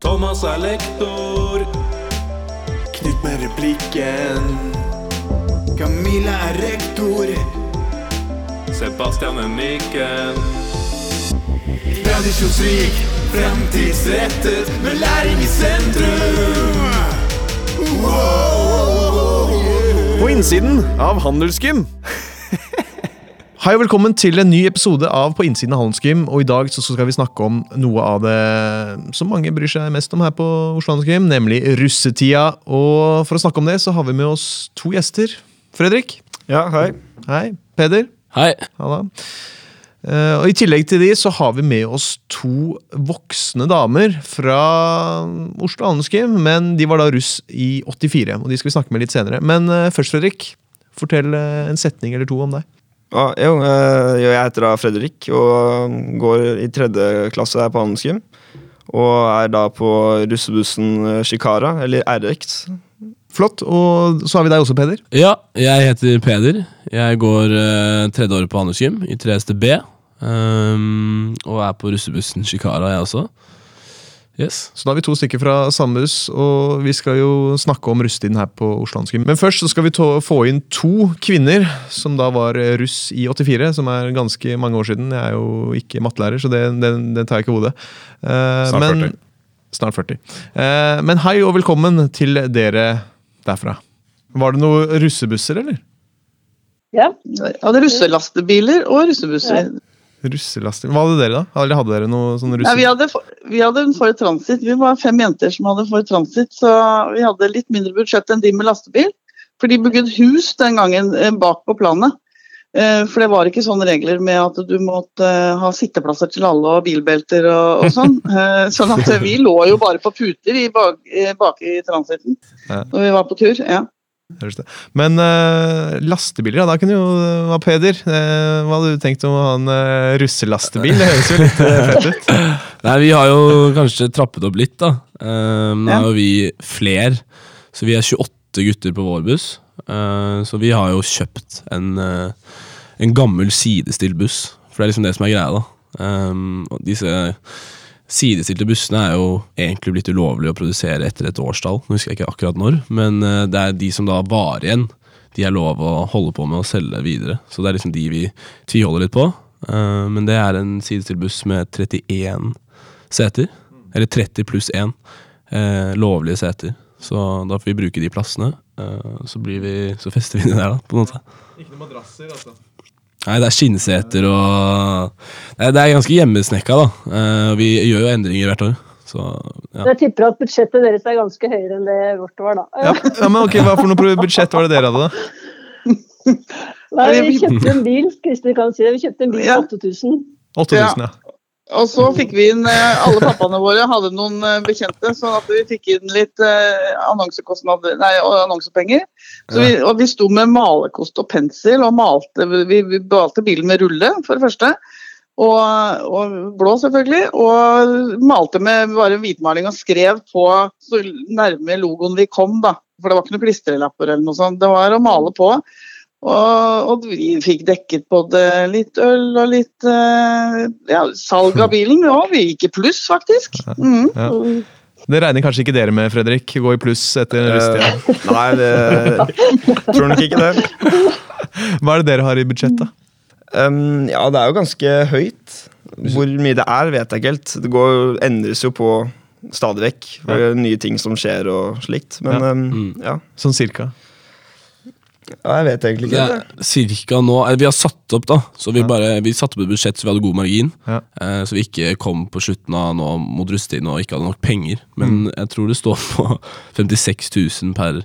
Thomas er lektor. Knut med replikken. Camilla er rektor. Sebastian er mikken. Tradisjonsrik, fremtidsrettet, med læring i sentrum. Wow. På innsiden av Handelsgym. Hei og velkommen til en ny episode av På innsiden av Handelsgym. Og i dag så skal vi snakke om noe av det som mange bryr seg mest om her på Oslo Handelsgym, nemlig russetida. Og for å snakke om det, så har vi med oss to gjester. Fredrik. Ja, hei. Hei. Peder. Hei. Halla. Uh, og I tillegg til de så har vi med oss to voksne damer fra Oslo Handelsgym. Men de var da russ i 84, og de skal vi snakke med litt senere. Men uh, først, Fredrik. Fortell eh, en setning eller to om deg. Ah, jo, eh, jeg heter da Fredrik og går i tredje klasse her på Handelsgym. Og er da på russebussen eh, Shikara, eller RX. Flott. Og så har vi deg også, Peder. Ja, jeg heter Peder. Jeg går uh, tredje året på Handelsgym i 3STB. Um, og er på russebussen Shikara, jeg også. Yes. Så da har vi to stykker fra samme og vi skal jo snakke om russetiden her på Oslo Men først så skal vi få inn to kvinner som da var russ i 84, som er ganske mange år siden. Jeg er jo ikke mattelærer, så det, det, det tar jeg ikke i hodet. Uh, Snart men, 40. Snart 40. Uh, men hei og velkommen til dere derfra. Var det noen russebusser, eller? Ja. Hadde russelastebiler og russebusser. Russelaster. Hva hadde dere, da? Eller hadde dere noe sånn russe... Nei, vi, hadde, vi hadde en Ford Transit. Vi var fem jenter som hadde Ford Transit, så vi hadde litt mindre budsjett enn de med lastebil. For de bygde hus den gangen eh, bak på planet. Eh, For det var ikke sånne regler med at du måtte eh, ha sitteplasser til alle og bilbelter og, og sånn. Sånn at vi lå jo bare på puter i bak, bak i transiten Ja. når vi var på tur. ja. Men uh, lastebiler, ja, da kunne jo hva Peder, Uh, hva hadde du tenkt om å ha en uh, russelastebil? Det høres jo litt uh, fett ut. Nei, vi har jo kanskje trappet opp litt, da. Nå Ja. er jo vi fler, så vi er 28 gutter på vår buss. Uh, så vi har jo kjøpt en, uh, en gammel sidestilt buss, for det er liksom det som er greia, da. Um, og disse sidestilte bussene er jo egentlig blitt ulovlig å produsere etter et årstall. Nå husker jeg ikke akkurat når, men uh, det er de som da var igjen. De er lov å holde på med å selge videre. Så det er liksom de vi tviholder litt på. Uh, men det er en sidestilt buss med 31 seter. Eller 30 pluss 1 eh, lovlige seter. Så da får vi bruke de plassene. eh, så, vi, så fester vi det der, da, på en måte. Ikke noen madrasser, altså. Nei, det er skinnseter og Nei, Det er ganske hjemmesnekka, da. Eh, vi gjør jo endringer hvert år. Så ja. Jeg tipper at budsjettet deres er ganske høyere enn det vårt var, da. Ja, ja, men ok, Hva for noe budsjett var det dere hadde, da? Nei, vi kjøpte en bil, Kristin kan si det. Vi kjøpte en bil Ja. for 8000. 8000, ja. Og så fikk vi inn eh, Alle pappaene våre hadde noen eh, bekjente, sånn at vi fikk inn litt annonsekostnader, nei, annonsepenger. Så vi, og vi sto med malerkost og pensel og malte Vi, vi malte bilen med rulle, for det første. Og, og blå, selvfølgelig. Og malte med bare hvitmaling og skrev på så nærme logoen vi kom, da. For det var ikke noen klistrelapper eller noe sånt. Det var å male på. Og, og vi fikk dekket både litt øl og litt eh, ja, salg av bilen. Og vi gikk i pluss, faktisk. Mm. Ja. Det regner kanskje ikke dere med, Fredrik? Gå i pluss etter russetida. Eh, nei, det tror nok ikke det. Hva er det dere har i budsjettet? Um, ja, det er jo ganske høyt. Hvor mye det er, vet jeg ikke helt. Det går, endres jo på stadig vekk. Ja. nye ting som skjer og slikt. Men Ja. um, Mm. ja. Sånn cirka. Ja, jeg vet egentlig Det ikke. er cirka nå eh, Vi har satt opp, da. Så vi, Ja. bare, vi satte opp et budsjett så vi hadde god margin. Ja. Eh, så vi ikke kom på slutten av nå mot russetiden og ikke hadde nok penger. Men jeg tror det står på 56 000 per,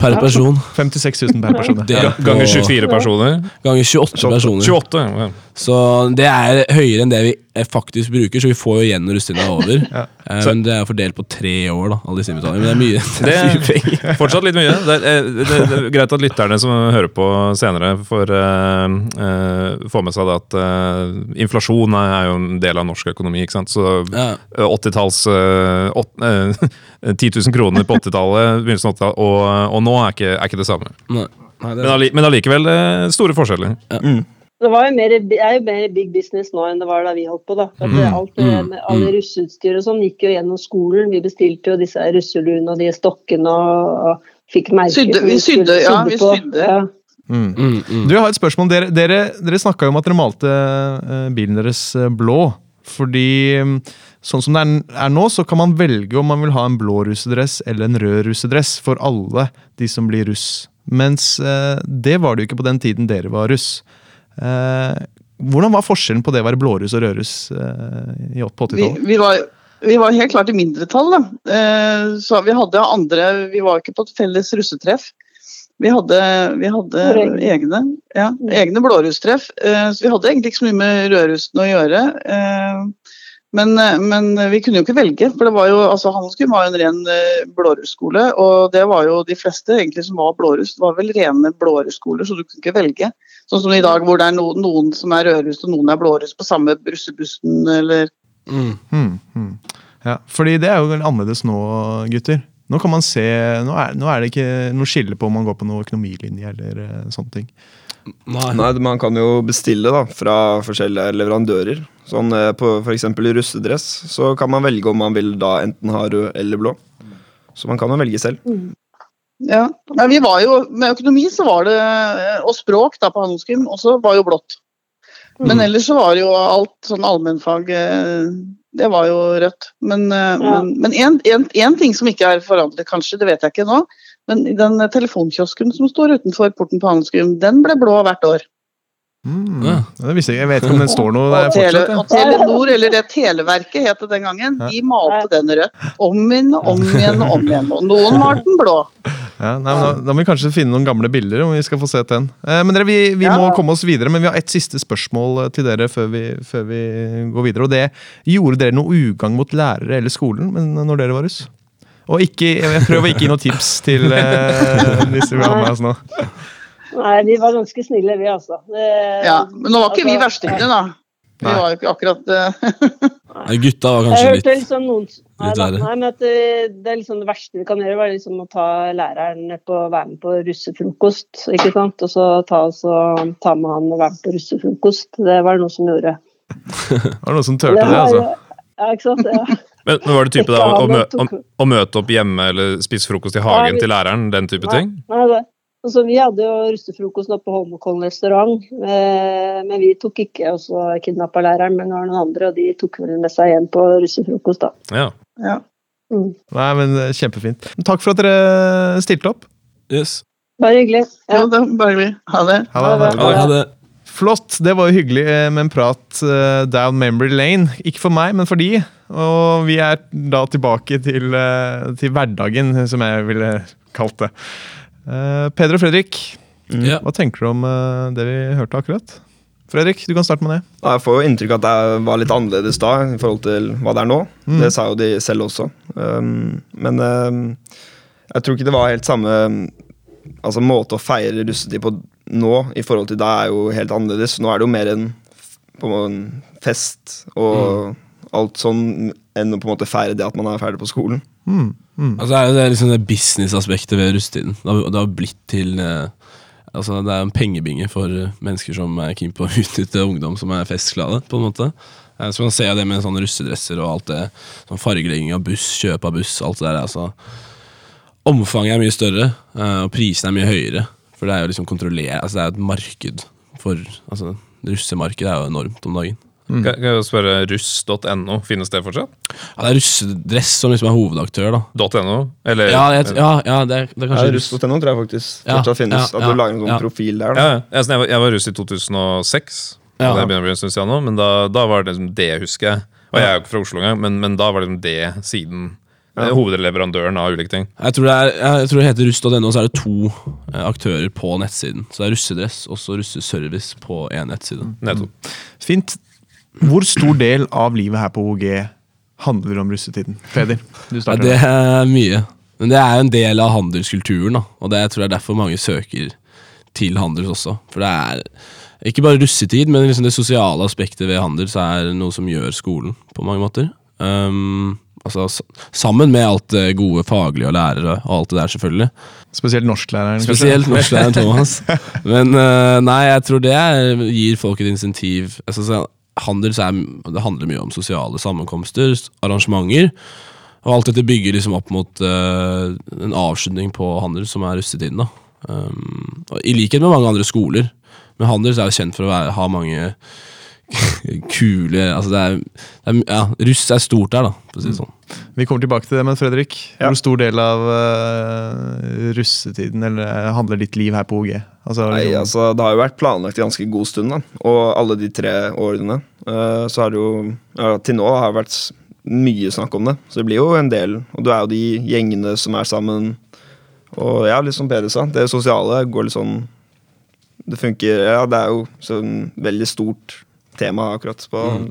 per person. 56 000 per person. Det er på- Ganger 24 personer. Ganger 28 personer. 28. ja. Så det er høyere enn det vi eh, faktisk bruker, så vi får jo igjen når russetida er over. Ja. Eh, men det er fordelt på tre år, da, alle disse innbetalingene. Men det er mye, det er mye Det penger. er fortsatt litt mye. Det er, det, det, det er greit at lytterne som hører på senere, får, uh, uh, får med seg det at uh, inflasjon er, jo en del av norsk økonomi. ikke sant? Så Ja. eh, 80-talls eh, åt- eh, 10 000 kroner på 80-tallet, begynnelsen av 80-tallet, og, og nå er ikke, er ikke det samme. Nei, nei, det Men, men allikevel eh, store forskjeller. Mm. Det var jo mer, det er jo mer big business nå enn det var da vi holdt på. da. For Mm, alt det mm, med alle mm. russeutstyr og sånn gikk jo gjennom skolen. Vi bestilte jo disse russeluene og de stokkene og, og fikk merker. Sydde- vi sydde, ja, sydde vi sydde. Ja. Mm. Mm, mm. Du, jeg har et spørsmål. Dere, dere, dere snakka om at dere malte eh, bilen deres eh, blå. Fordi mm, sånn som det er, er nå, så kan man velge om man vil ha en blå russedress eller en rød russedress for alle de som blir russ. Mens eh, det var det jo ikke på den tiden dere var russ. Eh, hvordan var forskjellen på det å være blåruss og rødruss eh, i- på 80-tallet? vi, var, vi var helt klart i mindretall. Eh, så vi hadde andre Vi var ikke på et felles russetreff. Vi hadde, vi hadde Egne. ja, egne blårusstreff, eh, så vi hadde egentlig ikke så mye med rødrusten å gjøre. Eh, men, men vi kunne jo ikke velge, for det var jo, altså Handelsgym var jo en ren blårusskole. Og det var jo de fleste egentlig som var blåruss. Var vel rene blårusskoler, så du kunne ikke velge. Sånn som i dag hvor det er noen, noen som er rødruss og noen er blåruss på samme russebussen eller Mm. Mm, mm. Ja, fordi det er jo annerledes nå, gutter. Nå kan man se, nå er, nå er det ikke noe skille på om man går på noe økonomilinje eller eh, sånne ting. Nei. Nei, Man kan jo bestille da, fra forskjellige leverandører. Sånn eh, På f.eks. russedress så kan man velge om man vil da enten ha rød eller blå. Så man kan jo velge selv. Ja. Nei, vi var jo, med økonomi så var det, og språk da på handelsgym også, var jo blått. Men ellers så var det jo alt sånn allmennfag, eh, det var jo rødt. Men, eh, Ja. men, men en, en, en ting som ikke er forandret kanskje, det vet jeg ikke nå, men den telefonkiosken som står utenfor porten på handelsgym, den ble blå hvert år. Hmm. Ja. Det visste jeg, jeg vet ikke om den står noe der Og, Ja. og Telenor, eller det Televerket het det den gangen, de malte den rød. Om igjen og om igjen og om igjen. Og noen malte den blå. Ja. Nei, men da, da må vi kanskje finne noen gamle bilder om vi skal få sett den. Eh, men dere, vi, vi Ja. må komme oss videre, men vi har et siste spørsmål eh, til dere før vi, før vi går videre. Og det Gjorde dere noe ugagn mot lærere eller skolen men når dere var russ? Og ikke, jeg prøver ikke å gi noen tips til eh, disse vi har med oss nå. Nei, vi var ganske snille, vi, altså. Det, Ja, men nå var ikke vi altså, verstingene, da. Vi var jo ikke akkurat eh, Nei, Gutta var kanskje litt liksom noen Nei, da, nei, men at det, det er liksom det verste vi kan gjøre, var liksom å ta læreren på å være med på russefrokost. ikke sant? Og så ta, så ta med han og være med på russefrokost. Det var det noen som gjorde. Var det noen som turte det, var- altså? Ja, ikke sant? Ja. Men, men var det type da, å, å møte opp hjemme eller spise frokost i hagen nei, vi- til læreren? Den type ting? Nei, det. Altså, vi hadde jo russefrokost oppe på Holmenkollen restaurant, eh, men vi tok ikke og så kidnappa læreren, men det var noen andre, og de tok vel med seg igjen på russefrokost, da. Ja. Ja. Mm. Nei, men eh, Kjempefint. Takk for at dere stilte opp. Yes. Bare hyggelig. Ja, Jo, det bare hyggelig. Ha det. Ha det. Ha det. Ha det, Flott. Det var jo hyggelig eh, med en prat eh, down memory lane. Ikke for meg, men for de. Og vi er da tilbake til, eh, til hverdagen, som jeg ville kalt det. Eh, Peder og Fredrik, ja. hva tenker du om eh, det vi hørte akkurat? Fredrik, du kan starte med det. Ja, Jeg får jo inntrykk av at det var litt annerledes da i forhold til hva det er nå. Mm. Det sa jo de selv også. Um, men um, jeg tror ikke det var helt samme um, altså måte å feire russetid på nå i forhold til da er jo helt annerledes. Nå er det jo mer en, på en fest og alt sånn enn å på en måte feire det at man er ferdig på skolen. Mm, mm. Altså, det er jo det, liksom det businessaspektet ved russetiden. Det har, det har blitt til eh, Altså, det er en pengebinge for eh, mennesker som er keen på å utnytte ungdom som er festglade, på en måte. Eh, Så man ser det med sånne russedresser og alt det. Sånn fargelegging av buss, kjøp av buss, alt det der. Altså. Omfanget er mye større, eh, og prisene er mye høyere. For det er jo liksom kontrollert Altså, det er jo et marked for Altså, russemarkedet er jo enormt om dagen. Mm. Kan, kan jeg spørre russ.no, finnes det fortsatt? Ja, det er russedress som liksom er hovedaktør, da. .no? Eller, Ja, jeg, ja, ja det, er, det er Ja, kanskje russ. Russ.no tror jeg faktisk Ja, fortsatt finnes. ja, at ja, du lager en sånn ja. profil der. Da. ja. Jeg, jeg, var, jeg var russ i 2006. Ja. Det begynner å bli en stund siden nå, men da, da var det liksom det, husker jeg. Og jeg er jo ikke fra Oslo engang, men, men da var det liksom det siden Ja. hovedleverandøren av ulike ting. Jeg tror det, er, jeg tror det heter russ.no, så er det to eh, aktører på nettsiden. Så det er russedress og så russeservice på én nettside. Mm. Fint. Hvor stor del av livet her på OG handler om russetiden? Peder, du Ja, starter. det er mye. Men det er jo en del av handelskulturen, da. Og det jeg tror jeg er derfor mange søker til handels også. For det er ikke bare russetid, men liksom det sosiale aspektet ved handel så er noe som gjør skolen på mange måter. Um, Altså, sammen med alt det gode faglige og lærere og alt det der, selvfølgelig. Spesielt norsklæreren, kanskje? Spesielt norsklæreren Thomas. Men uh, nei, jeg tror det er, gir folk et insentiv. Altså, så, handel er, det handler mye om sosiale sammenkomster, arrangementer. Og alt dette bygger liksom opp mot uh, en avslutning på handel, som er russetiden. Um, I likhet med mange andre skoler. Men handel er jo kjent for å være, ha mange kule altså det er, det er, ja, Russ er stort der, da, for å si det sånn. Vi kommer tilbake til det, men Fredrik, Ja. hvor stor del av uh, russetiden eller eh, handler ditt liv her på OG? Altså, Nei, liksom- altså, Det har jo vært planlagt i ganske god stund, da. og alle de tre årene. Uh, så har det jo ja, Til nå har det vært mye snakk om det, så det blir jo en del. Og du er jo de gjengene som er sammen. Og ja, litt som Peder sa, det sosiale går litt sånn Det funker Ja, det er jo sånn veldig stort tema akkurat på mm,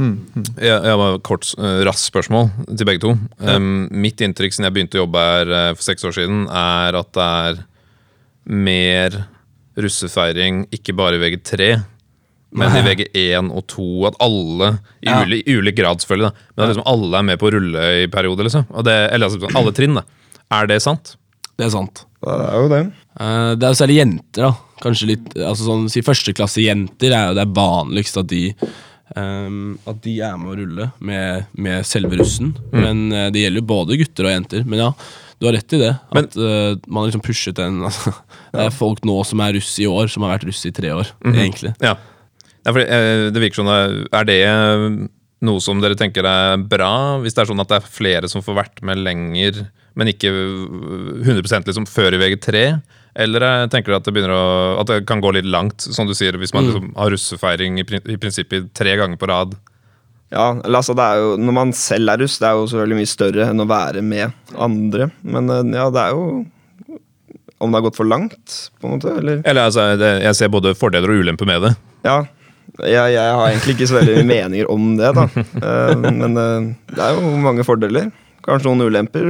mm. Jeg, jeg har et kort, uh, raskt spørsmål til begge to. Um, mitt inntrykk siden jeg begynte å jobbe her eh, for seks år siden, er at det er mer russefeiring, ikke bare i VG3, men i VG1 og 2. At alle, i, Ja. ulik, i ulik grad selvfølgelig, da, men at liksom alle er med på rulle i perioder. Liksom. Og det, eller altså, alle trinn. da. Er det sant? Det er sant. Det er jo det. Eh, det er jo særlig jenter, da. Kanskje litt, altså sånn, si Førsteklassejenter er jo det er vanligst at de um, At de er med å rulle med, med selve russen. Men eh, det gjelder jo både gutter og jenter. Men ja, du har rett i det. Men- At eh, man har liksom pushet den altså, Det er folk nå som er russ i år, som har vært russ i tre år. Egentlig. Ja. ja for, uh, det virker sånn, Er det noe som dere tenker er bra, hvis det er sånn at det er flere som får vært med lenger, men ikke eh, 100 liksom før i VG3? Eller eh, tenker dere at det, å, at det kan gå litt langt, som du sier, hvis man liksom har russefeiring i, i prinsippet tre ganger på rad? Ja, altså det er jo, Når man selv er russ, det er jo selvfølgelig mye større enn å være med andre. Men eh, ja, det er jo Om det har gått for langt, på en måte, eller Eller altså, jeg ser både fordeler og ulemper med det. Ja. Jeg, jeg har egentlig ikke så veldig mye meninger om det, da. Eh, men eh, det er jo mange fordeler. Kanskje noen ulemper,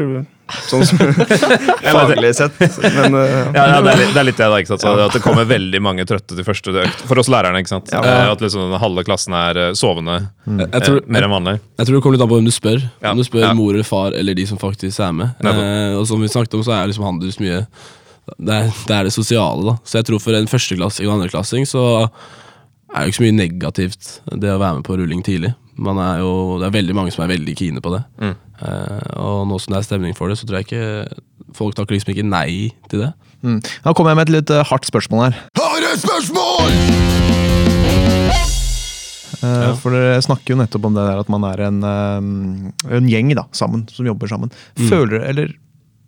sånn som faglig sett. Men eh, Ja, ja det, er litt, det er litt det, da. ikke sant? Så At det kommer veldig mange trøtte til første økt. For oss lærerne. ikke sant? Ja. At liksom halve klassen er sovende Jeg tror, mer enn vanlig. Jeg tror det kommer litt an på hvem du spør. Ja, Om du spør ja. mor eller far eller de som faktisk er med. Eh, og som vi snakket om, så er liksom handels mye det er, det er det sosiale, da. Så jeg tror for en førsteklassing og andreklassing så er jo ikke så mye negativt det å være med på rulling tidlig. Man er jo, det er veldig mange som er veldig kine på det. Mm. Uh, og nå som det er stemning for det, så tror jeg ikke folk takker liksom ikke nei til det. Mm. Da kommer jeg med et litt uh, hardt spørsmål her. Har et spørsmål! ja. For dere snakker jo nettopp om det der at man er en, en gjeng da, sammen, som jobber sammen. Føler dere, eller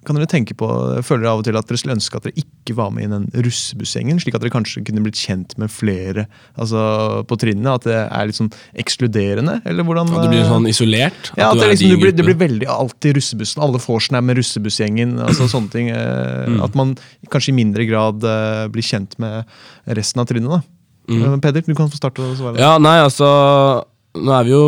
kan dere tenke på, føler dere av og til at dere skulle ønske at dere ikke var med i den russebussgjengen, slik at dere kanskje kunne blitt kjent med flere altså på trinnene? At det er litt sånn ekskluderende? Eller hvordan At du blir eh, sånn isolert. ja, at du det, liksom, det, blir, det blir veldig alltid russebussen. Alle vorsen er med russebussgjengen. altså sånne ting. Mm. At man kanskje i mindre grad eh, blir kjent med resten av trinnet. da. Eh, Peder, du kan få starte å svare. Ja, nei, altså Nå er vi jo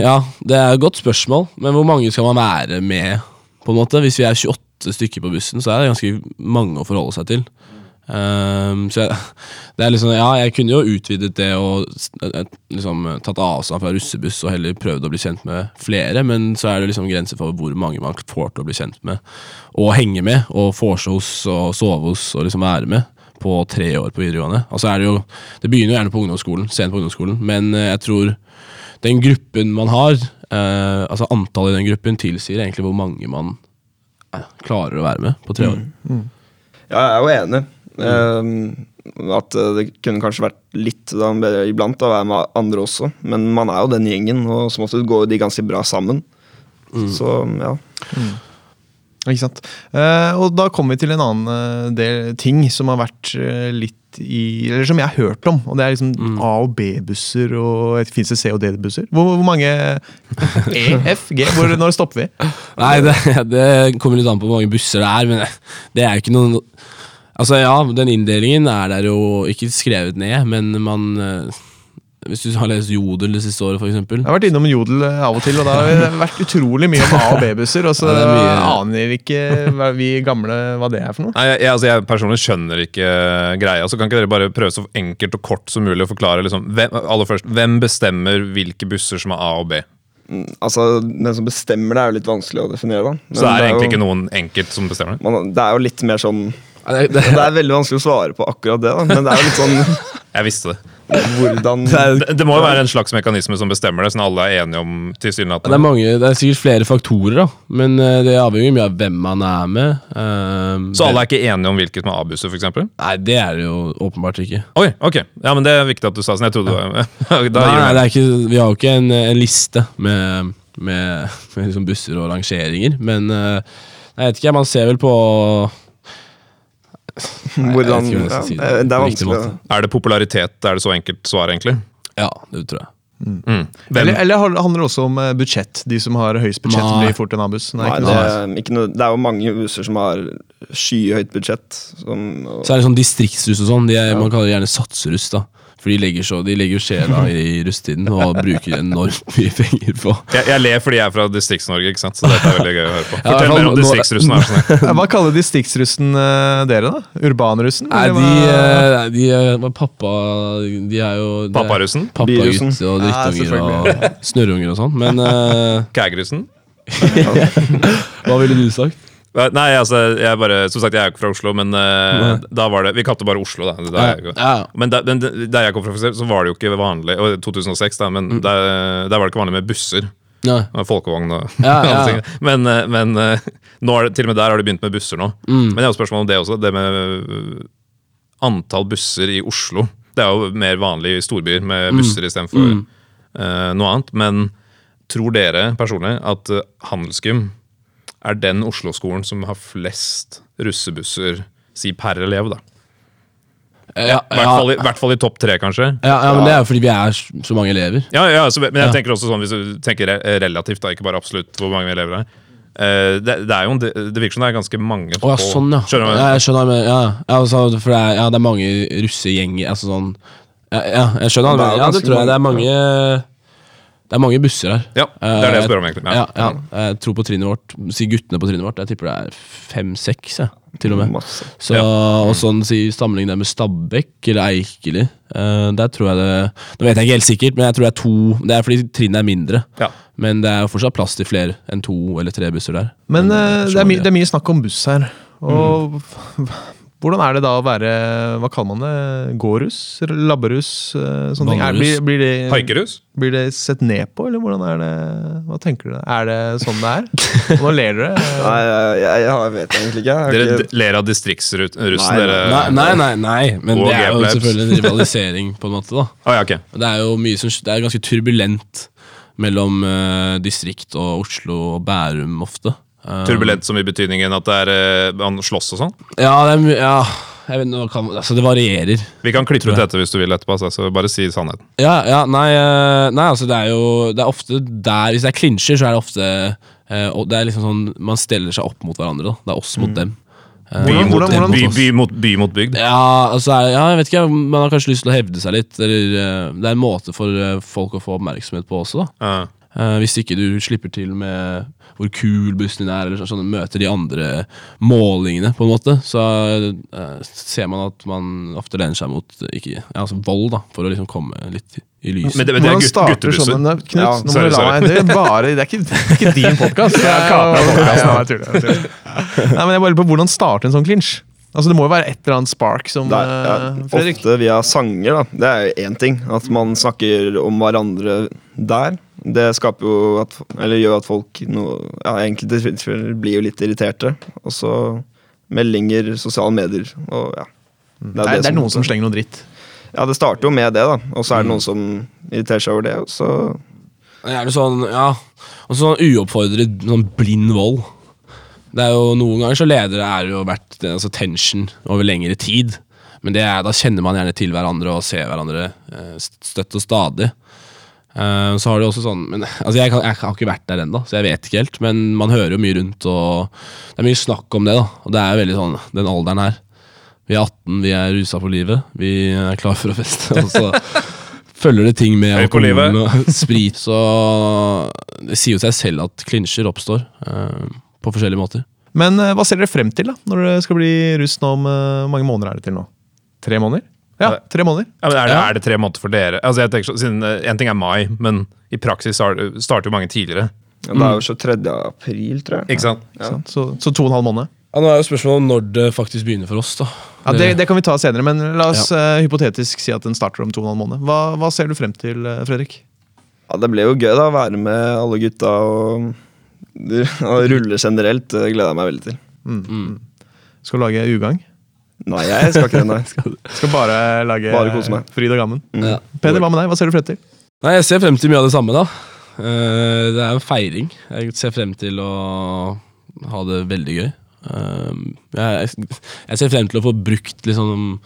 Ja, det er et godt spørsmål, men hvor mange skal man være med? på en måte? Hvis vi er 28 stykker på bussen, så er det ganske mange å forholde seg til. Um, så jeg, det er liksom, ja, jeg kunne jo utvidet det og liksom, tatt avstand fra russebuss og heller prøvd å bli kjent med flere, men så er det liksom grenser for hvor mange man får til å bli kjent med og henge med, og vorse hos og sove hos og liksom være med på tre år på videregående. Altså er det jo, det begynner jo gjerne på ungdomsskolen, sent på ungdomsskolen, men eh, jeg tror den gruppen man har, eh, altså antallet i den gruppen, tilsier egentlig hvor mange man eh, klarer å være med på tre år. Ja, jeg er jo enig. Eh, at eh, det kunne kanskje vært litt da, iblant å være med andre også. Men man er jo den gjengen, og som oftest går de ganske bra sammen. Så ja. Ikke sant? Eh, og da kommer vi til en annen eh, del ting som har vært eh, litt i Eller som jeg har hørt om. Og det er liksom A- og B-busser og Fins det C- og D-busser? Hvor, hvor mange E, F, G? Hvor, når stopper vi? Nei, det, det kommer litt an på hvor mange busser det er, men det er jo ikke noen Altså ja, den inndelingen er der jo ikke skrevet ned, men man Hvis du har lest Jodel det siste året, f.eks. Jeg har vært innom Jodel eh, av og til, og da har det vært utrolig mye om A- og B-busser. Og så Ja, det er aner ikke vi gamle hva det er for noe. Nei, jeg, altså jeg personlig skjønner ikke eh, greia. Så kan ikke dere bare prøve så enkelt og kort som mulig å forklare liksom, hvem, aller først, hvem bestemmer hvilke busser som er A og B? Altså, Den som bestemmer det, er jo litt vanskelig å definere. da. Men Så det er jo- egentlig ikke noen enkelt som bestemmer det? man, Det er jo litt mer sånn Det, det, Det er veldig vanskelig å svare på akkurat det, da. men det er jo litt sånn Jeg visste det. hvordan Det, det må jo være en slags mekanisme som bestemmer det, sånn alle er enige om det, er tilsynelatende. mange, det er sikkert flere faktorer, da. Men eh, det avhenger mye av hvem man er med. Uh, Så alle er ikke enige om hvilket man avbusser, f.eks.? Nei, det er det jo åpenbart ikke. Oi, ok. Ja, men Det er viktig at du sa sånn. Jeg trodde det var nei, det det er ikke, vi har jo ikke en, en liste med, med, med liksom busser og rangeringer, men uh, jeg vet ikke, man ser vel på hvordan, jeg ja, si det det, det er vanskelig. Er det popularitet? Er det så enkelt svar, egentlig? Ja, det tror jeg. Mm. Hvem? Eller, eller handler det også om eh, budsjett? De som har høyest budsjett, Nei. blir fort en abus. Nei, Nei, det, er ikke noe, det er jo mange busser som har skyhøyt budsjett. Som, og, Så er det sånn distriktsruss og sånn, de er, man kaller det gjerne satsruss, da. For de legger, så, de legger sjela i rusttiden og bruker enormt mye penger på Jeg, jeg ler fordi jeg er fra Distrikts-Norge, ikke sant? så dette er veldig gøy å høre på. Fortell ja, mer om distriktsrussen. sånn. Ja, Hva kaller distriktsrussen eh, dere, da? Urbanrussen? Nei, de, eh, de er hva, pappa De er jo Papparussen? Pappagutt Birussen. og Ja, drittunger og snørrunger og sånn. Men uh, Kægrussen? hva ville du sagt? Nei, altså, jeg bare, som sagt, jeg er ikke fra Oslo, men uh, da var det Vi kalte det bare Oslo, da. Der, Ja. Men der, der jeg kom fra, så var det jo ikke vanlig og 2006 da, men Mm. der, der var det ikke vanlig med busser. Nei. Folkevogn og Ja, ja. ting. Men, eh, men eh, det, til og med der har de begynt med busser nå. Mm. Men jeg har jo spørsmål om det også. Det med antall busser i Oslo. Det er jo mer vanlig i storbyer Mm. med busser istedenfor uh, noe annet. Men tror dere personlig at uh, Handelsgym er den Oslo-skolen som har flest russebusser, si per elev, da? Ja, I hvert fall i, hvert fall i topp tre, kanskje. ja, ja, men det er jo fordi vi er så mange elever. Ja, ja, så, men jeg tenker også sånn, hvis du tenker relativt, da, ikke bare absolutt hvor mange elever det er. Eh, det, det er jo det, det virker som det er ganske mange oh, ja, sånn, ja. Skjønner du? Ja, jeg skjønner, men, ja, altså, for det er, ja, det er mange russegjenger altså sånn ja, ja, jeg skjønner. Det er Men, ja, det tror jeg. Det er mange Det er mange busser her. Ja, det er det jeg spør om, egentlig. Ja, ja, jeg tror på trinnet vårt Si guttene på trinnet vårt. Jeg tipper det er fem-seks, til og med. Masse. Så, Og sånn si sammenlign det med Stabekk eller Eikeli. eh, der tror jeg det Nå vet jeg ikke helt sikkert, men jeg tror det er to Det er fordi trinnet er mindre. Ja. Men det er jo fortsatt plass til flere enn to eller tre busser der. Men eh, så det, er my, det er mye snakk om buss her. Og hvordan er det da å være Hva kaller man det? Gåruss? Labberus? Eh, Sånne ting. Blir, blir, det, blir det sett ned på, eller hvordan er det Hva tenker du? Er det sånn det er? Nå ler dere. Nei, jeg, jeg, jeg vet egentlig ikke. Dere ikke ler av distriktsrussen, dere? Nei, nei, nei, nei. men det er jo selvfølgelig en rivalisering, på en måte. da Å, ja, okay. Det er jo mye som Det er ganske turbulent mellom uh, distrikt og Oslo og Bærum ofte. Eh, Turbulent som i betydningen at det er eh, man slåss og sånn? Ja, det, er, ja vet, kan, altså det varierer. Vi kan klippe ut dette hvis du vil etterpå, altså, så bare si sannheten. Ja, ja nei, eh, nei, altså det er jo Det er ofte der Hvis det er klinsjer, så er det ofte eh, Det er liksom sånn Man steller seg opp mot hverandre. da Det er oss mot dem. Eh, By, mot, hvordan- hvordan- by, by, mot, by mot bygd. Ja, altså ja, jeg vet ikke. Man har kanskje lyst til å hevde seg litt. Eller, det er en måte for folk å få oppmerksomhet på også. da Ja. Hvis ikke du slipper til med hvor kul bussen din er, eller sånn, møter de andre målingene, på en måte, så eh, ser man at man ofte lener seg mot eh, ikke, ja, altså vold, da, for å liksom komme litt i lyset. Men det, men det er gutt, starter Sånn, Knut, Ja, nå må sorry, du la meg Det er bare Det er ikke, det er ikke din podkast. Ja. Nei, men jeg bare lurer på hvordan starte en sånn clinch? Altså Det må jo være et eller annet spark som er, ja, eh, Fredrik. ofte via sanger, da. Det er én ting. At man snakker om hverandre der. Det skaper jo at, eller gjør at folk no, ja, enkelte tilfeller blir jo litt irriterte. Og så meldinger, sosiale medier og ja. Det er, det er noen som slenger noe dritt. Ja, det starter jo med det, da. Og så er det noen som irriterer seg over det. Og så er det sånn, ja Og sånn uoppfordret, sånn blind vold. Det er jo Noen ganger så ledere det er jo vært altså tension over lengre tid. Men det er, da kjenner man gjerne til hverandre og ser hverandre eh, støtt og stadig. Eh, så har du også sånn men, altså jeg, kan, jeg har ikke vært der ennå, så jeg vet ikke helt. Men man hører jo mye rundt, og det er mye snakk om det. da Og det er jo veldig sånn, den alderen her. Vi er 18, vi er rusa på livet. Vi er klar for å feste. Og så følger det ting med alkohol og sprit. Så det sier jo seg selv at klinsjer oppstår uh, på forskjellige måter. Men uh, hva ser dere frem til da når det skal bli russ nå om mange måneder er det til nå? Tre måneder? Ja, tre måneder. Ja, men er, det, Ja. er det tre måneder for dere? Altså jeg tenker så, siden, eh, En ting er mai, men i praksis starter jo mange tidligere. Ja, det er jo 23. april, tror jeg. Ikke sant? Ikke sant? Så, så to og en halv måned. Ja, nå er jo spørsmålet om når det faktisk begynner for oss. da. Ja, det, det kan vi ta senere, men la oss uh, hypotetisk si at den starter om to og en halv måned. Hva, hva ser du frem til, eh, Fredrik? Ja, det ble jo gøy da, å være med alle gutta og, og rulle generelt. Det gleder jeg meg veldig til. Skal du lage ugagn? Nei, jeg skal ikke det, nei. Skal bare lage Bare kose meg. fryd og gammen? Ja. Peder, hva med deg? Hva ser du frem til? Nei, Jeg ser frem til mye av det samme. da. Eh, det er en feiring. Jeg ser frem til å ha det veldig gøy. Eh, jeg, jeg ser frem til å få brukt liksom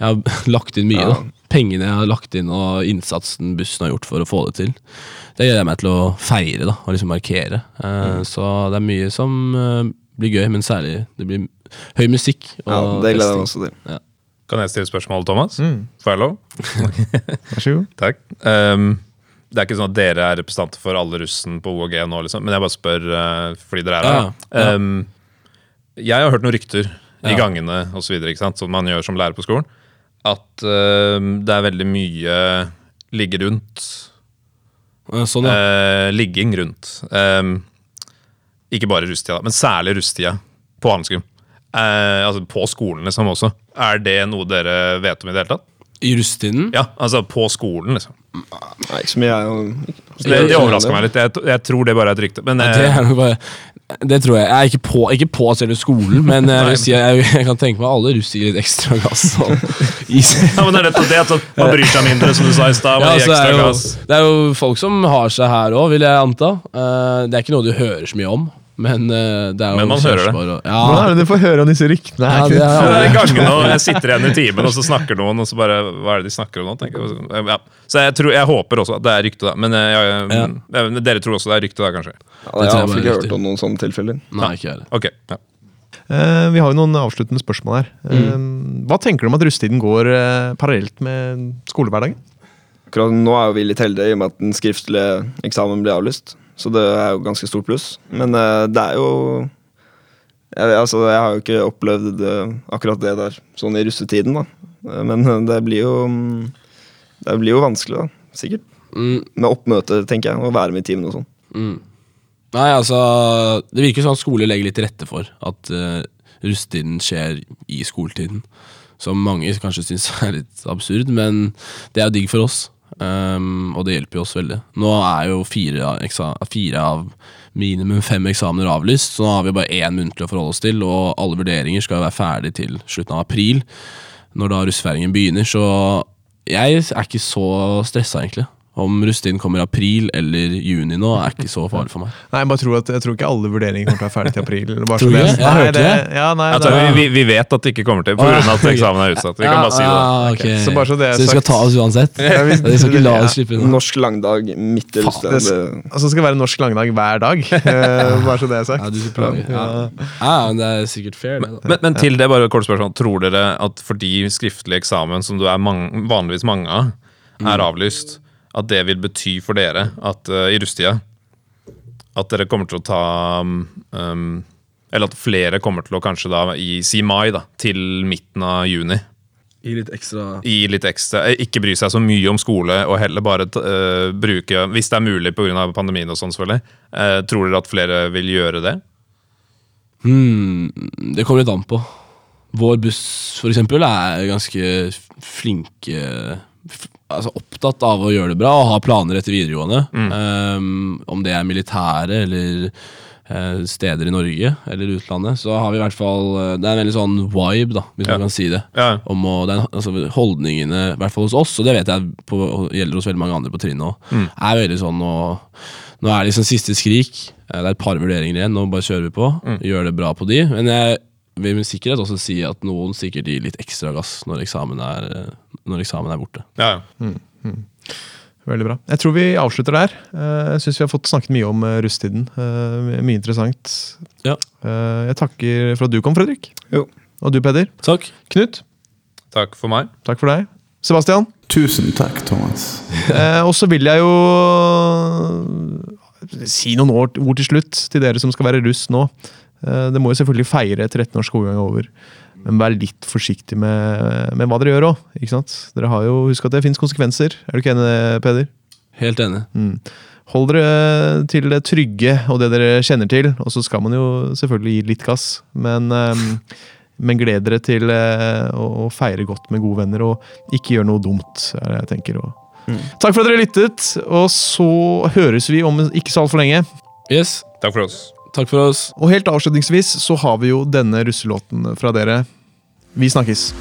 Jeg har lagt inn mye. Ja. da. Pengene jeg har lagt inn og innsatsen bussen har gjort for å få det til. Det gleder jeg meg til å feire da, og liksom markere. Eh, Så det er mye som eh, blir gøy, men særlig det blir høy musikk. Og Ja, det gleder jeg meg også til. Kan jeg stille spørsmål, Thomas? Mm. Får jeg lov? Vær så god. Takk. Um, det er ikke sånn at dere er representanter for alle russen på OAG nå, liksom. men jeg bare spør uh, fordi dere er her. Ja, ja. Um, jeg har hørt noen rykter i gangene og så videre, ikke sant, som man gjør som lærer på skolen, at uh, det er veldig mye ligge rundt. Sånn, ja. eh, ligging rundt. Ehm, ikke bare rusttida, men særlig rusttida på Handelsgym. Eh, altså på skolen liksom også. Er det noe dere vet om i det hele tatt? I rusttiden? Ja, altså på skolen, liksom. Nei, ikke så mye jeg Det, det overraska meg litt. Jeg, jeg tror det bare er et rykte. Men Ja, det eh, er bare Det tror jeg. Jeg er ikke på, ikke på selve skolen, men jeg, vil si, jeg, jeg kan tenke meg alle russ gir litt ekstra gass. Og, i ja, men det er nettopp det at man bryr seg mindre, som du sa i stad. Ja, altså, det, er jo, det er jo folk som har seg her òg, vil jeg anta. Eh, det er ikke noe du hører så mye om, men uh, det er jo Men man hører det. Og, ja. Hvordan er det du får høre om disse ryktene? her, Ja, det er- Det er i gangene, og jeg sitter igjen i timen, og så snakker noen, og så bare Hva er det de snakker om nå? tenker jeg. Ja. Så jeg, tror, jeg håper også at det er rykte, da. Men eh, jeg, dere tror også det er rykte, da, kanskje? Ja, jeg har ikke hørt om noen sånne tilfeller. Nei, ikke jeg okay, Ja. Uh, vi har jo noen avsluttende spørsmål her. Eh, hva tenker du om at russetiden går parallelt med skolehverdagen? Akkurat nå er vi litt heldige i og med at den skriftlige eksamen ble avlyst. Så det er jo ganske stort pluss. Men uh, det er jo jeg, altså, jeg har jo ikke opplevd eh, akkurat det der sånn i russetiden, da. Eh, Men det blir jo mm, Det blir jo vanskelig, da. Sikkert. Mm, Med oppmøte, tenker jeg. Å være med i timen og sånn. mm. Nei, altså Det virker sånn at skole legger litt til rette for at uh, russetiden skjer i skoletiden. Som mange kanskje syns er litt absurd, men det er jo digg for oss. Um, og det hjelper jo oss veldig. Nå er jo fire fire av minimum fem eksamener avlyst, så nå har vi bare én muntlig å forholde oss til, og alle vurderinger skal jo være ferdig til slutten av april, når da russefeiringen begynner. Så jeg er ikke så stressa, egentlig. Om Rustin kommer i april eller juni nå, er ikke så farlig for meg. Nei, Jeg bare tror at jeg tror ikke alle vurderinger kommer til å være ferdig til april. Bare Tror så du det- det? Jeg Nei, hørte det. Ja, nei, Altså, det er- vi, vi vet at det ikke kommer til, pga. at eksamen er utsatt. Vi kan bare si det. Ah, ok. Så bare så det er de skal sagt. ta oss uansett? Ja, vi- de skal ikke la oss slippe unna? Norsk langdag midt i det, russetiden. det- altså, det skal være norsk langdag hver dag. eh, bare så det er sagt. Ja, du skal plage. Ja. ja, men det er sikkert fair, det. da. Men, men til det, bare et kort spørsmål. Tror dere at fordi skriftlig eksamen, som du er mange, vanligvis mange av, er avlyst, at det vil bety for dere at uh, i rusttida at dere kommer til å ta um, Eller at flere kommer til å kanskje da i si mai da, til midten av juni I litt ekstra I litt ekstra, eh, ikke bry seg så mye om skole, og heller bare eh, bruke, hvis det er mulig pga. pandemien og sånn selvfølgelig, Uh, tror dere at flere vil gjøre det? hmm, Det kommer litt an på. Vår buss, for eksempel, er ganske flinke Altså opptatt av å gjøre det bra og ha planer etter videregående. Um, om det er militære eller uh, steder i Norge eller utlandet, så har vi i hvert fall eh, Det er en veldig sånn vibe, da, hvis Ja. man kan si det. Ja. om å, den, altså Holdningene, i hvert fall hos oss, og det vet jeg på, gjelder hos veldig mange andre på trinnet òg, er veldig sånn nå, nå er det liksom siste skrik. eh, Det er et par vurderinger igjen, nå bare kjører vi på. Gjør det bra på de. Men jeg vil med sikkerhet også si at noen sikkert gir litt ekstra gass når eksamen er, eh, når eksamen er borte. Ja, ja. Veldig bra. Jeg tror vi avslutter der. Eh, Jeg syns vi har fått snakket mye om rusttiden. Eh, Mye interessant. Ja. Eh, Jeg takker for at du kom, Fredrik. Jo. Og du, Peder. Takk. Knut, Takk for meg. takk for deg. Sebastian. Tusen takk, Thomas. Eh, og så vil jeg jo si noen ord, ord til slutt til dere som skal være russ nå. Eh, det må jo selvfølgelig feire 13 års skolegang over, men vær litt forsiktig med, med hva dere gjør òg. Dere har jo, husk at det fins konsekvenser. Er du ikke enig, Peder? Helt enig. Hold dere til det trygge og det dere kjenner til, og så skal man jo selvfølgelig gi litt gass. Men, eh, men gled dere til eh, å feire godt med gode venner, og ikke gjøre noe dumt. er det jeg tenker. Mm. Takk for at dere lyttet, og så høres vi om ikke så altfor lenge. Yes, Takk for oss. Takk for oss. Og helt avslutningsvis så har vi jo denne russelåten fra dere. Vi snakkes.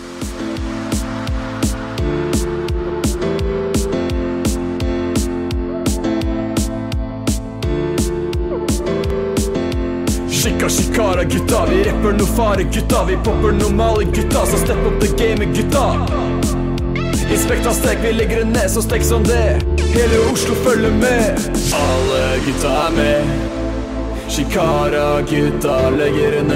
Shikara gutta, vi rapper no fare gutta Vi popper normale gutta, så step up the game gutta Inspekta stek, vi legger det ned så stek som det Hele Oslo følger med Alle gutta er med Shikara gutta legger det ned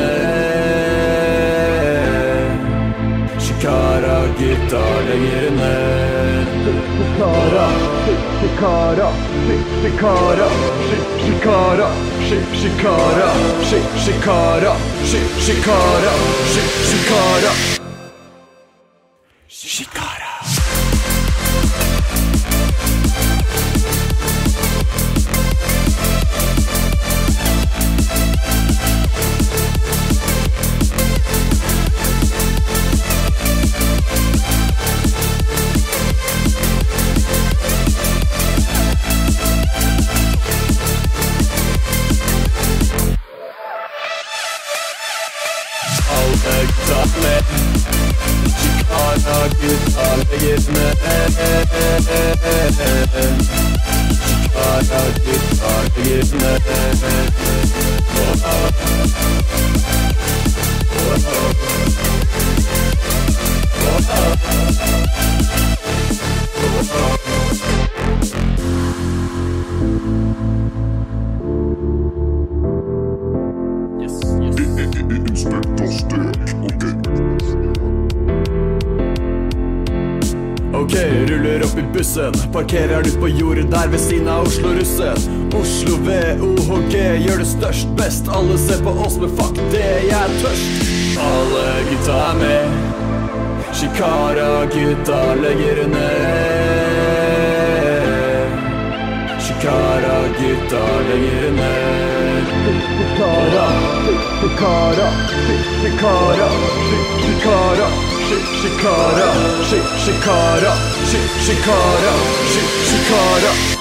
Shikara gutta legger det ned Shikara, shikara, shikara, shikara, shikara, shikara, Parkerer du på jordet der ved siden av Oslo-russen Oslo VOHG gjør det størst best. Alle ser på oss, men fuck det, jeg er tørst. Alle gutta er med. Shikara gutta legger ned. Shikara gutta legger ned. Shikara, shikara, shikara, shikara Shikara, shikara, shikara, shikara Shikara